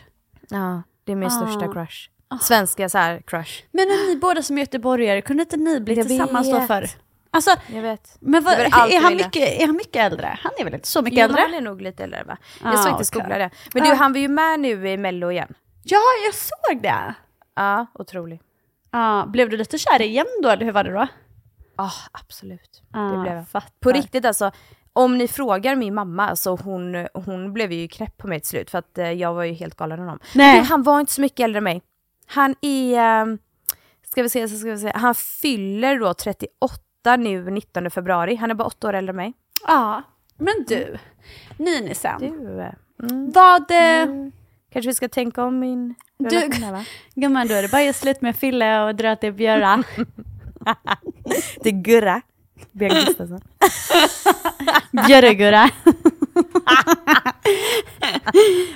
Ja, det är min Ah. största crush. Svenska så här crush. Men är ni båda som göteborgare, kunde inte ni bli Jag tillsammans då vet. för? Alltså, Jag vet. men vad, är, han mycket, är han mycket äldre? Han är väl inte så mycket Jo, äldre? han är nog lite äldre va? Jag Ah, faktiskt okej. googla det. Men du, Ah. han var ju med nu i mello igen. Ja, jag såg det. Ja, otrolig. Ja, blev du lite kär igen då, eller hur var det då? Ja, absolut. Ja, det blev jag. fattar. På riktigt alltså, om ni frågar min mamma, alltså hon, hon blev ju knäpp på mig till slut för att eh, jag var ju helt galen honom. Nej. Men han var inte så mycket äldre än mig. Han är, eh, ska vi se, så ska vi se, han fyller då 38 nu 19 februari. Han är bara åtta år äldre än mig. Ja, men du, Ninisen. Du, eh, mm, Vad, eh, kanske vi ska tänka om min relation va? gumman då är det bara att slut med Fille och dra till Björa. Det är Gurra. Björn Gustafsson. Björregurra.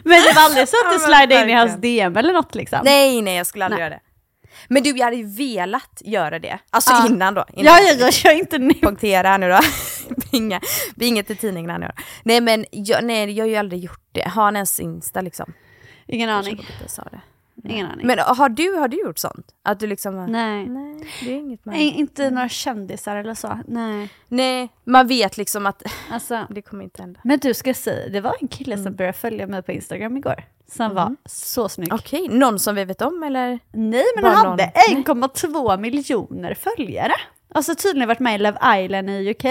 men det var aldrig så att du slide in i hans. DM eller något liksom? Nej, nej jag skulle aldrig Nej. göra det. Men du, jag hade ju velat göra det. Alltså Ja. innan då. Innan. Ja, jag, kör inte nu. punktera här nu då. Binga, inget till tidningarna nu då. Nej men jag, nej, jag har ju aldrig gjort det. Har han ens Insta liksom? Ingen aning. jag sa det. Ingen aning. Men har du, har du gjort sånt? Att du liksom... Nej. Nej, det är inget man... Nej, inte några kändisar eller så. Nej. Nej, man vet liksom att Alltså, det kommer inte hända. men du ska säga, det var en kille som började följa mig på Instagram igår. Som var så snygg. Okej, någon som vi vet om eller? Nej, men han hade 1,2 miljoner följare. Alltså tydligen varit med i Love Island i UK.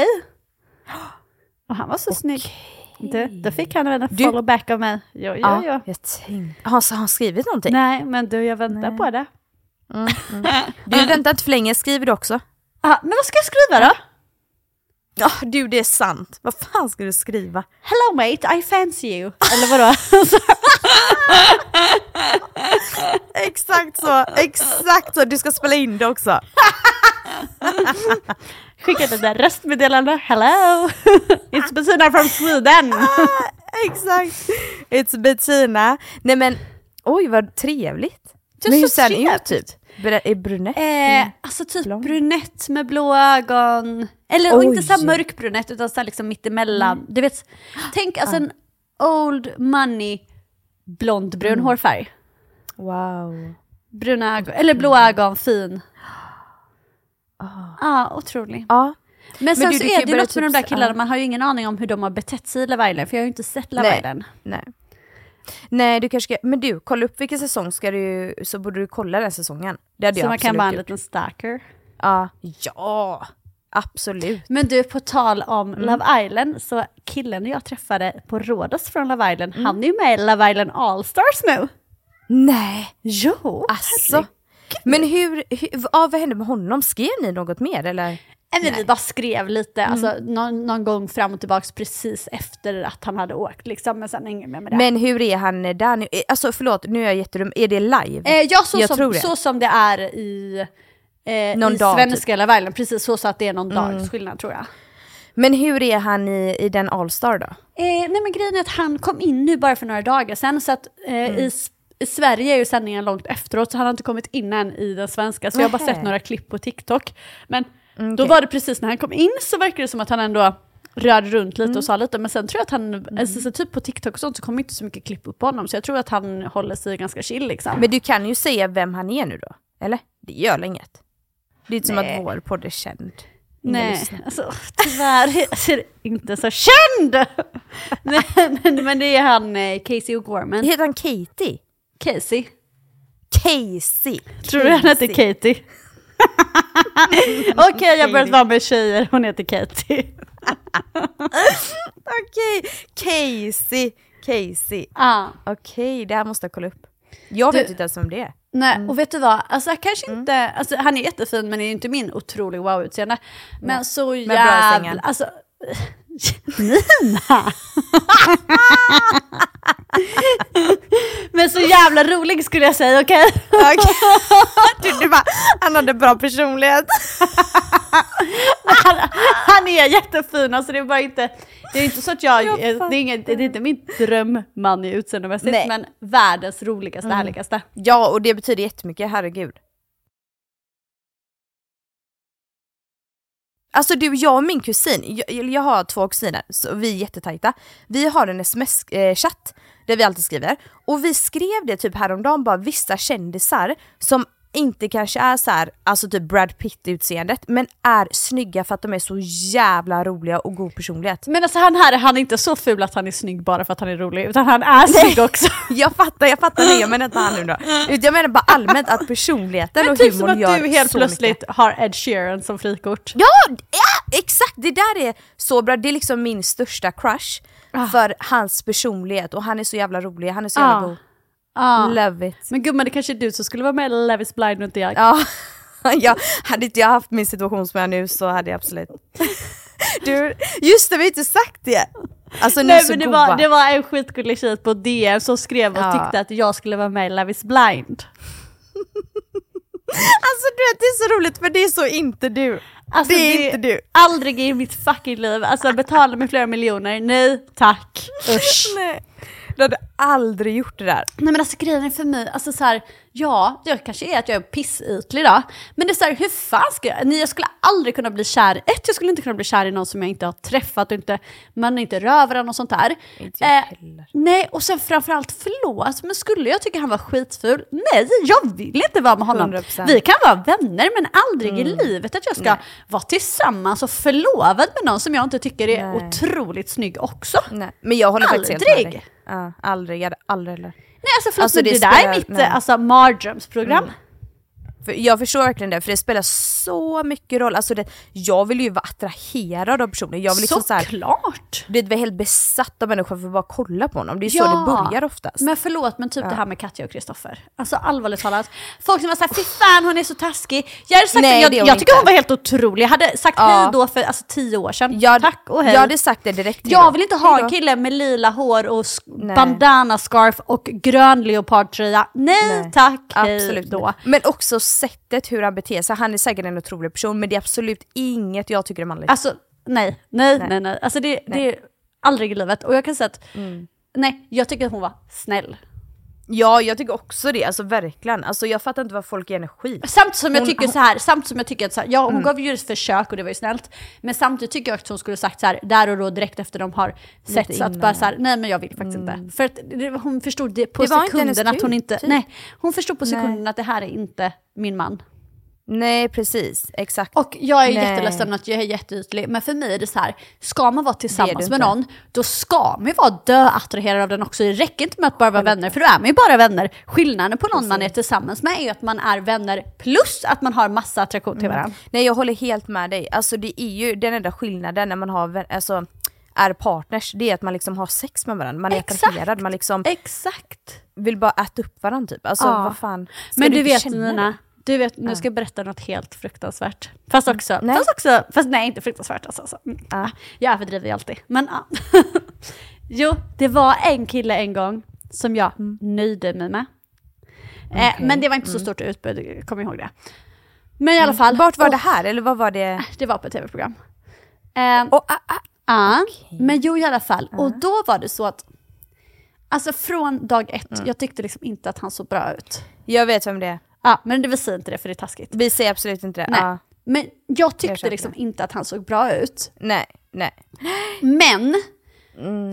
Och han var så snygg. Du, då fick han en Du- follow back av mig. Jo, jo, jo. jag tänkte... Har, har han skrivit någonting? Nej, men du, jag väntar Nej. på det. Du väntar inte för länge, skriver du också? Ah, men vad ska jag skriva då? Ja, du det är sant. Vad fan ska du skriva? Hello mate, I fancy you. Eller vadå? Exakt så, exakt så. Du ska spela in det också. Skickat ett där röstmeddelande. Hello! It's Bettina from Sweden. Exakt. It's Bettina. Nej men, oj vad trevligt. Det men hur ser han ut typ? Är brunett? Eh, alltså typ Blond. brunett med blå ögon. Eller och inte så mörkbrunett utan så här liksom mittemellan. Du vet, tänk alltså en old money blondbrun hårfärg. Wow. Bruna ögon, eller blå ögon, fin. Ja, otrolig. Ja. Men sen du, så du är det ju något med de typ där killarna, man har ju ingen aning om hur de har betett sig i Love Island, för jag har ju inte sett Love. Island. Nej. Nej, du kanske ska, men du, kolla upp vilken säsong ska du, så borde du kolla den säsongen. Det hade Så jag man kan vara en liten stalker. Ja. Ja, absolut. Men du, på tal om Mm. Love Island, så killen jag träffade på Rhodos från Love Island, Mm. han är ju med i Love Island Allstars nu. Nej, Jo, alltså. Men hur, hur ja, vad hände med honom? Skrev ni något mer eller? Nej, men vi bara skrev lite, Mm. alltså, någon, någon gång fram och tillbaka precis efter att han hade åkt, liksom, men sen inget mer med det. Men hur är han där nu? Eh, Alltså förlåt, nu är jag jättedum. Är det live? eh, ja, så, jag som, det. så som det är i eh, Någon i dag, svenska eller världen. Precis så, så att det är någon dags skillnad tror jag. Men hur är han i, i den Allstar då? Eh, nej men grejen är att han kom in nu bara för några dagar sedan så att eh, i, S- i Sverige är ju sändningen långt efteråt så han har inte kommit in än i den svenska så jag har bara sett några klipp på TikTok. Men då okej. var det precis när han kom in så verkar det som att han ändå rörde runt lite och sa lite men sen tror jag att han, alltså, så typ på TikTok och sånt så kommer inte så mycket klipp upp på honom så jag tror att han håller sig ganska chill liksom. Men du kan ju säga vem han är nu då, eller? Det gör inget? Det är inte som Nej. att vår podd är känd. Nej, alltså tyvärr är det inte så känd! men, men det är han eh, Casey O'Gorman. Heter han Katie? Casey. Casey! Tror du han heter Katie? Okej, jag börjat vara med tjejer, hon heter Katie. Okej, Casey! Casey. Ah. Okej, det här måste jag kolla upp. Jag Du- vet inte ens vem det är. Nej, och vet du vad? Alltså, kanske inte, alltså, han är jättefin men är inte min otrolig wow-utseende. Men så bra i jävla... Alltså, Nina! Men så jävla rolig skulle jag säga, okej? du, du bara, han hade bra personlighet. han, han är jättefin, alltså det är bara inte, det är inte så att jag, Jag det, är inget, det är inte min drömman i utseendemässigt, men världens roligaste, härligaste. Ja, och det betyder jättemycket, herregud. Alltså du, jag och min kusin, jag, jag har två kusiner, så vi är jättetajta. Vi har en sms-chatt där vi alltid skriver, och vi skrev det typ häromdagen, bara vissa kändisar som inte kanske är så här, alltså typ Brad Pitt-utseendet, men är snygga för att de är så jävla roliga och god personlighet. Men alltså han här, han är inte så ful att han är snygg bara för att han är rolig, utan han är snygg också. Jag fattar, jag fattar det, jag menar inte han nu då. Jag menar bara allmänt att personligheten Men och typ som humorn att gör du helt så plötsligt mycket. har Ed Sheeran som frikort. Ja, ja, exakt! Det där är så bra, det är liksom min största crush för hans personlighet och han är så jävla rolig, han är så jävla Ah. god. Ah. Love it. Men gumman, det kanske är du som skulle vara med i Love is blind och inte jag. Ja, hade inte jag haft min situation som jag har nu så hade jag absolut... Du, just det, vi har inte sagt det! Alltså är Nej men det var, det var en skitgullig tjej på DM som skrev och Ja. tyckte att jag skulle vara med i Love is blind. Alltså du vet, det är så roligt för det är så inte du. Alltså, det är inte du. Aldrig i mitt fucking liv, alltså betala mig flera miljoner, nej tack, usch. Nej, du hade aldrig gjort det där. Nej men alltså grejen är för mig, alltså så här, ja, jag kanske är att jag är pissytlig då. Men det är så här, hur fan ska jag, nej jag skulle aldrig kunna bli kär, ett jag skulle inte kunna bli kär i någon som jag inte har träffat och inte, man inte rör varandra och sånt där. Eh, Inte jag heller. nej, och sen framförallt förlåt, men skulle jag tycka han var skitful? Nej, jag vill inte vara med honom. 100%. Vi kan vara vänner, men aldrig i livet att jag ska vara tillsammans och förlovad med någon som jag inte tycker är Nej. otroligt snygg också. Nej, men jag håller faktiskt helt med Aldrig. dig. Ja, aldrig, jag hade aldrig heller. Nej, alltså, förlåt, Alltså, det det, där är mitt nej. alltså, mardrömsprogram. För jag förstår verkligen det, för det spelar så mycket roll. Alltså det, jag vill ju vara attraherad av personen. Jag vill liksom så Såklart! du vet, vara helt besatt av människor för att bara kolla på honom. Det är ju Ja. så det börjar oftast. Men förlåt, men typ det här med Katja och Kristoffer. Alltså allvarligt talat. Folk som var såhär, fy fan hon är så taskig. Jag hade sagt Nej, jag, det är hon jag tycker hon var helt otrolig. Jag hade sagt Ja. hej då för alltså, tio år sedan. jag, Tack och hej. Jag hade sagt det direkt Jag vill inte ha en kille med lila hår och Nej. bandana scarf och grön leopardtröja. Nej, Nej, tack, hej Absolut då. Men också sättet hur han beter sig. Han är säkert en otrolig person men det är absolut inget jag tycker är manligt. Alltså nej, nej, nej, Nej. nej. Alltså det, det är aldrig i livet. Och jag kan säga att, Mm. nej, jag tycker att hon var snäll. Ja jag tycker också det, alltså verkligen. Alltså jag fattar inte vad folk ger energi. Samtidigt som jag Hon- tycker så här, samtidigt som jag tycker att så här, ja hon gav ju ett försök och det var ju snällt. Men samtidigt tycker jag att hon skulle sagt så här, där och då direkt efter de har sett så att bara så här, nej men jag vill faktiskt inte. För att det, hon förstod det på Det sekunden att hon inte, typ. nej, hon förstod på Nej. sekunden att det här är inte min man. Nej precis, exakt. Och jag är Nej. jätteledsen att jag är jätteytlig, men för mig är det så här, ska man vara tillsammans du med någon, då ska man ju vara döattraherad av den också. Det räcker inte med att bara vara vänner, för då är man ju bara vänner. Skillnaden på någon man är tillsammans med är ju att man är vänner plus att man har massa attraktion till varandra. Nej jag håller helt med dig. Alltså det är ju den enda skillnaden när man har, alltså, är partners, det är att man liksom har sex med varandra. Man är Exakt. attraherad, man liksom Exakt. vill bara äta upp varandra typ. Alltså Ja. vad fan. Ska Men du inte vet Nina? Du vet, nu ska jag berätta något helt fruktansvärt. Fast också, Nej. fast också, fast nej inte fruktansvärt alltså. alltså. Mm. Ja. Jag överdriver ju alltid. Men ja. Jo, det var en kille en gång som jag nöjde mig med. Eh, Okej. men det var inte så stort utbud, kom ihåg det. Men i alla fall. Vart var och- det här eller vad var det? Det var på ett tv-program. Eh, Och, ah, ah, Ja, men jo i alla fall. Och då var det så att, alltså från dag ett, Mm. jag tyckte liksom inte att han såg bra ut. jag vet vem det är. Ja, men det vill säga inte det för det är taskigt. Vi säger absolut inte det. Nej. Ja. Men jag Jag tyckte köper liksom inte att han såg bra ut. Nej, nej. Men,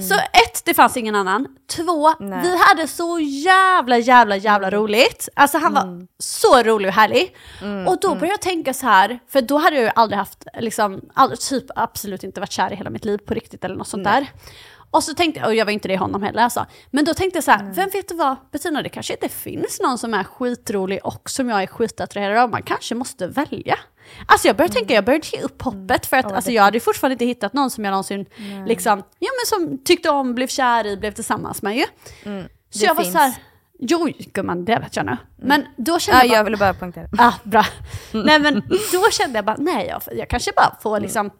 så ett, det fanns ingen annan. Två, Mm. Nej. Mm. vi hade så jävla jävla jävla roligt. Alltså han var så rolig och härlig. och då började jag tänka så här, för då hade jag ju aldrig haft, liksom, aldrig, typ absolut inte varit kär i hela mitt liv på riktigt eller något sånt där. Och så tänkte jag, och jag var inte det i honom heller alltså. Men då tänkte jag så här, vem vet du vad Bettina, det kanske inte finns någon som är skitrolig och som jag är skitattraherad av. Man kanske måste välja. Alltså jag började tänka, jag började ge upp hoppet för att alltså, jag hade fortfarande inte hittat någon som jag någonsin liksom, ja men som tyckte om, blev kär i, blev tillsammans med ju. Så Det jag var finns. så här, jo gumman det vet jag nu. Men då kände Ja, jag bara, jag ville bara poängtera. Ah, bra. Nej men då kände jag bara, nej jag, jag kanske bara får Mm. liksom,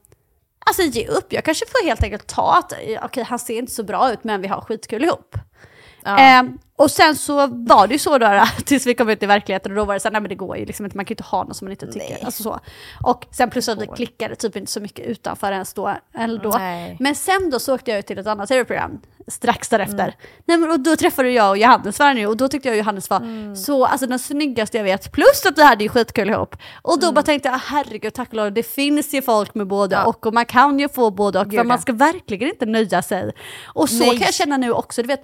alltså ge upp. Jag kanske får helt enkelt ta att, okej okej han ser inte så bra ut men vi har skitkul ihop. Ja. Ehm, och sen så var det ju så då, tills vi kom ut i verkligheten och då var det så här, nej men det går ju liksom inte, man kan ju inte ha någon som man inte tycker. Nej. Alltså så. Och sen plus att vi klickade typ inte så mycket utanför ens då. Eller då. Nej. Men sen då så åkte jag ut till ett annat tv-program strax därefter. Mm. Nej, men, och då träffade jag och Johannes varandra och då tyckte jag Johannes var Mm. så, alltså den snyggaste jag vet. Plus att vi hade ju skitkul ihop. Och då Mm. bara tänkte jag, herregud tack och lov, det finns ju folk med både och och man kan ju få både och. Gud, för man ja. ska verkligen inte nöja sig. Och så Nej. kan jag känna nu också, du vet,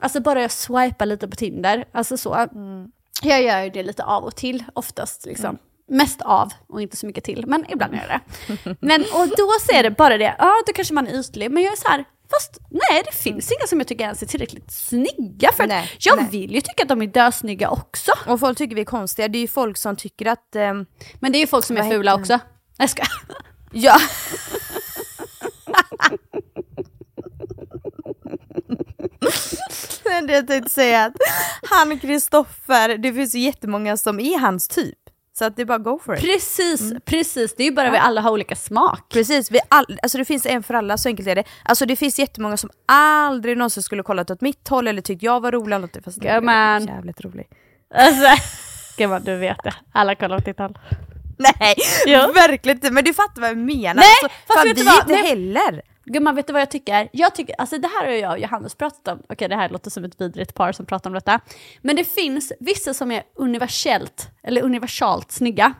alltså bara jag swipar lite på Tinder, alltså så. Mm. Jag gör ju det lite av och till oftast liksom. Mest av och inte så mycket till, men ibland gör jag det. Men och då ser det bara det, ja då kanske man är ytlig, men jag är så här, fast nej det finns inga som jag tycker ens är tillräckligt snygga för Nej, jag nej. vill ju tycka att de är dösnygga också. Och folk tycker vi är konstiga. Det är ju folk som tycker att... ehm, Men det är ju folk som är fula också. Jag ska. ja. Men det jag tänkte säga att han Kristoffer, det finns ju jättemånga som är hans typ. Så att det är bara go for it. Precis, precis. Det är ju bara vi alla har olika smak. Precis, vi all, alltså det finns en för alla, så enkelt är det. Alltså det finns jättemånga som aldrig någonsin skulle kollat åt mitt håll eller tyckt jag var rolig eller något, fast jag är jävligt rolig. Alltså, gumman du vet det. Alla kollar åt ditt håll. Nej, Jo. verkligen inte, men du fattar vad jag menar. Nej, alltså, fast fan, vi inte heller. Gumman, vet du vad jag tycker? Jag tycker, alltså det här har jag och Johannes pratat om, okej det här låter som ett vidrigt par som pratar om detta, men det finns vissa som är universellt, eller universalt snygga.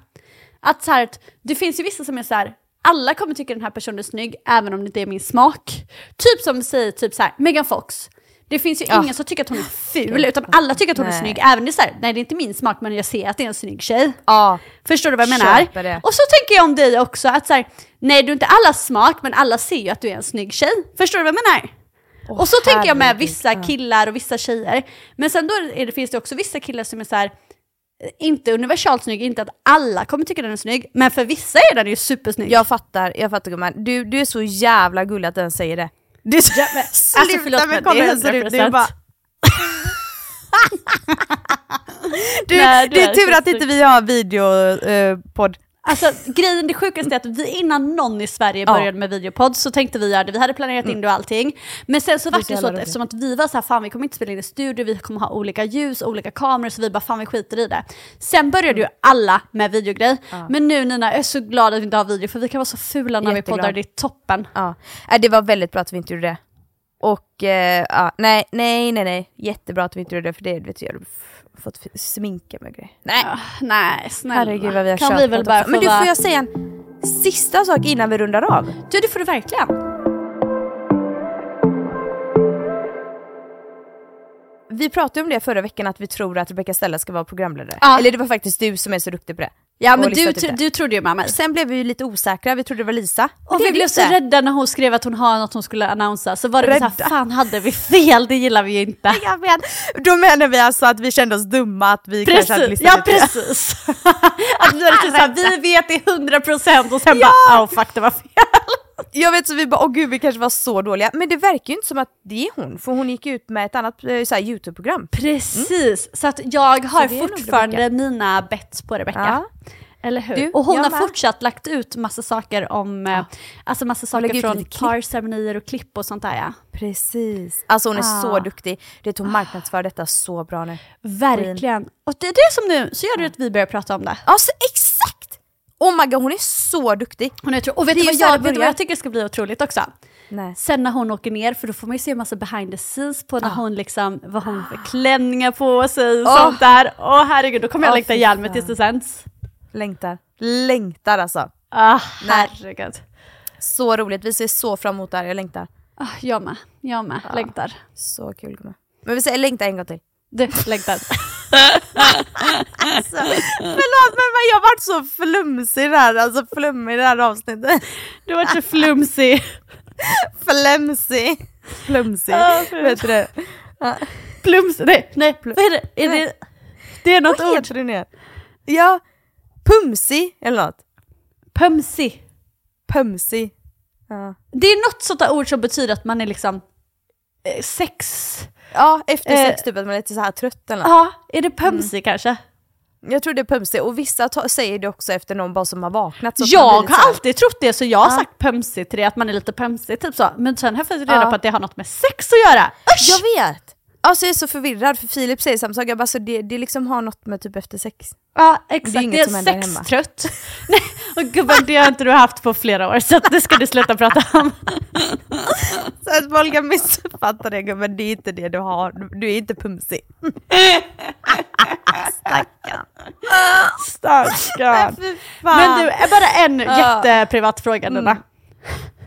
Att så här, det finns ju vissa som är så här, alla kommer tycka den här personen är snygg, även om det inte är min smak. Typ som säger typ så här, Megan Fox. Det finns ju Ja. ingen som tycker att hon är ful, utan alla tycker att hon är Nej. snygg. Även det är så här, nej det är inte min smak, men jag ser att det är en snygg tjej. Ja, Förstår du vad jag menar? Det. Och så tänker jag om dig också, att så här, nej du är inte allas smak, men alla ser ju att du är en snygg tjej. Förstår du vad jag menar? Åh, och så tänker jag med herregud. vissa killar och vissa tjejer. Men sen då är det, finns det också vissa killar som är så här, eh, inte universalt snygg, inte att alla kommer tycka den är snygg, men för vissa är den ju supersnygg. jag fattar, jag fattar gumman. Du, du är så jävla gullig att den säger det. Du, ja, men, alltså, förlåt, men det är hur ser ut, det är 100%. bara... du, Nej, det är är tur att inte vi har videopodd. Alltså grejen, det sjukaste är att vi innan någon i Sverige Ja. började med videopodd så tänkte vi göra det, vi hade planerat in det och allting. Men sen så var så det så att eftersom att vi var så här, fan vi kommer inte spela in i studio, vi kommer ha olika ljus, olika kameror, så vi bara fan vi skiter i det. Sen började ju alla med videogrej. Men nu Nina, jag är så glad att vi inte har video för vi kan vara så fula när vi Jätteglad. poddar, det är toppen. Ja. Nej, det var väldigt bra att vi inte gjorde det. Och eh, ja, nej, nej, nej, nej. Jättebra att vi inte gjorde det för det vet jag, fått sminka mig och grejer. Nej, Ah, nej, snälla. herregud vad vi har kan vi väl bara. Men du, får jag säga en sista sak innan vi rundar av? Du, det får du verkligen. Vi pratade om det förra veckan att vi tror att Rebecca Stella ska vara programledare. Ja. Eller det var faktiskt du som är så duktig på det. Ja men du, det. du trodde ju med mig. Sen blev vi ju lite osäkra, vi trodde det var Lisa. Men Och vi blev så rädda när hon skrev att hon har något hon skulle annonsa, så var det så Rädda. här, fan hade vi fel, det gillar vi ju inte. Jag vet. Då menar vi alltså att vi kände oss dumma, att vi kanske hade Precis, listat ja det. precis. att vi hade typ såhär, vi vet det 100% och sen bara, oh fuck det var fel. Jag vet så vi bara, åh gud vi kanske var så dåliga. Men det verkar ju inte som att det är hon, för hon gick ut med ett annat eh, YouTube-program. Precis, så att jag har fortfarande mina bets på Rebecca. Ja. Eller hur? Du, och hon har med. fortsatt lagt ut massa saker om, eh, alltså massa saker från parceremonier och klipp och sånt där ja. Precis. Alltså hon är Ah. så duktig. Det hon marknadsför detta så bra nu. Verkligen. Och det är det som nu, så gör det att vi börjar prata om det. Ja, så exakt! Oh my god, hon är så duktig. Hon är och vet Det du vad, jag, vet du vad jag tycker ska bli otroligt också? Nej. Sen när hon åker ner, för då får man ju se en massa behind the scenes på när Ah. hon liksom, vad hon har för klänningar på sig och Åh. sånt där. Åh herregud, då kommer jag Åh, längta ihjäl mig tills det sänds. Längtar. Längtar alltså. Ah, Nej. herregud. Så roligt, vi ser så fram emot det här, jag längtar. Ah, jag med, jag med, längtar. Så kul gumman. Men vi säger längtar en gång till. Du, längtar. Alltså, förlåt men jag har varit så flumsig här, alltså flummig i det här avsnittet. Du har varit så flumsig. Flemsig. Flumsig. Fy. Vet du det? Plums, nej, nej, vad är det? Är det, det är något Vad ord. heter det nu? Ja, pumsig eller något. Pömsig. Pumsig. Ja. Det är något sånt där ord som betyder att man är liksom eh, sex... ja, efter Eh. sex typ att man är lite så här trött eller. Ja, är det pömsig kanske? Jag tror det är pumsig och vissa säger det också efter någon bara som har vaknat. Så Jag har här- alltid trott det, så jag har Ja. sagt pömsig till det, att man är lite pömsig, typ så. Men sen har jag fått reda Ja. på att det har något med sex att göra. Usch! Jag vet! Alltså jag är så förvirrad för Filip säger samma sak, jag bara så det, det liksom har något med typ efter sex. Ja, exakt. Det är Det inget är, som händer hemma. sextrött. Nej, och gubben, det har inte du haft på flera år, så att det ska du sluta prata om. Så att folk kan missuppfatta det men det är inte det du har, du är inte pumsig. Stackarn. Stackarn. Men du, är bara en jätteprivat fråga Luna. Mm.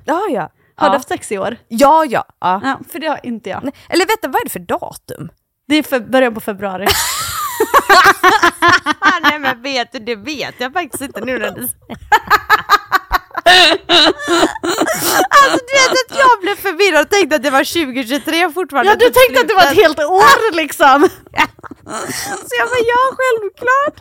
Ja ja. Har ja. du haft sex i år? Ja ja. ja. Ja, för det har inte jag. Nej, Eller vänta, vad är det för datum? Det är för början på februari. Ah, nej men vet du, det vet jag faktiskt inte nu när du Alltså du vet att jag blev förvirrad och tänkte att det var 2023 fortfarande. Ja, du typ tänkte att det var ett slutet. helt år liksom. Så jag bara, ja självklart!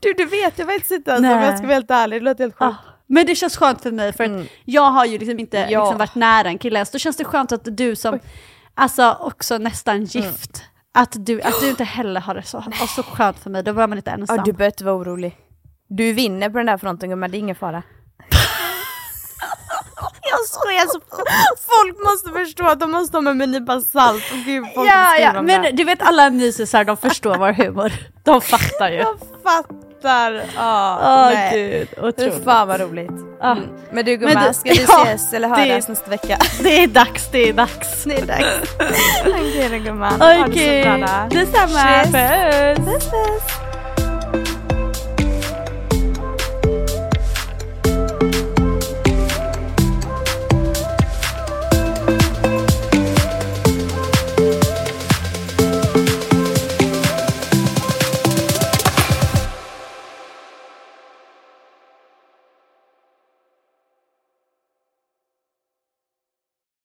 Du, du vet jag faktiskt inte alltså, om jag ska vara helt ärlig, det låter helt sjukt. Men det känns skönt för mig för att Mm. jag har ju liksom inte Ja. liksom varit nära en kille ens. Då känns det skönt att du som, alltså också nästan gift, att, du, att du inte heller har det så, och så skönt för mig. Då var man inte ensam. Ja, du behöver inte vara orolig. Du vinner på den där fronten gumman, det är ingen fara. jag skojar, alltså, folk måste förstå att de måste ha med mig en nypa salt. Och gud, folk ja, ja, det. men du vet alla mysisar, de förstår vår humor. De fattar ju. Jag fattar. Ja, Åh nej. gud, Fy otroligt. fan vad roligt. Ja. Mm. Men du Men gumman, du- ska vi ja, ses eller det- höras nästa vecka? Det är dags, det är dags. Det är dags. Okej då gumman, ha det så Okej, bra då. detsamma. Puss. Puss puss.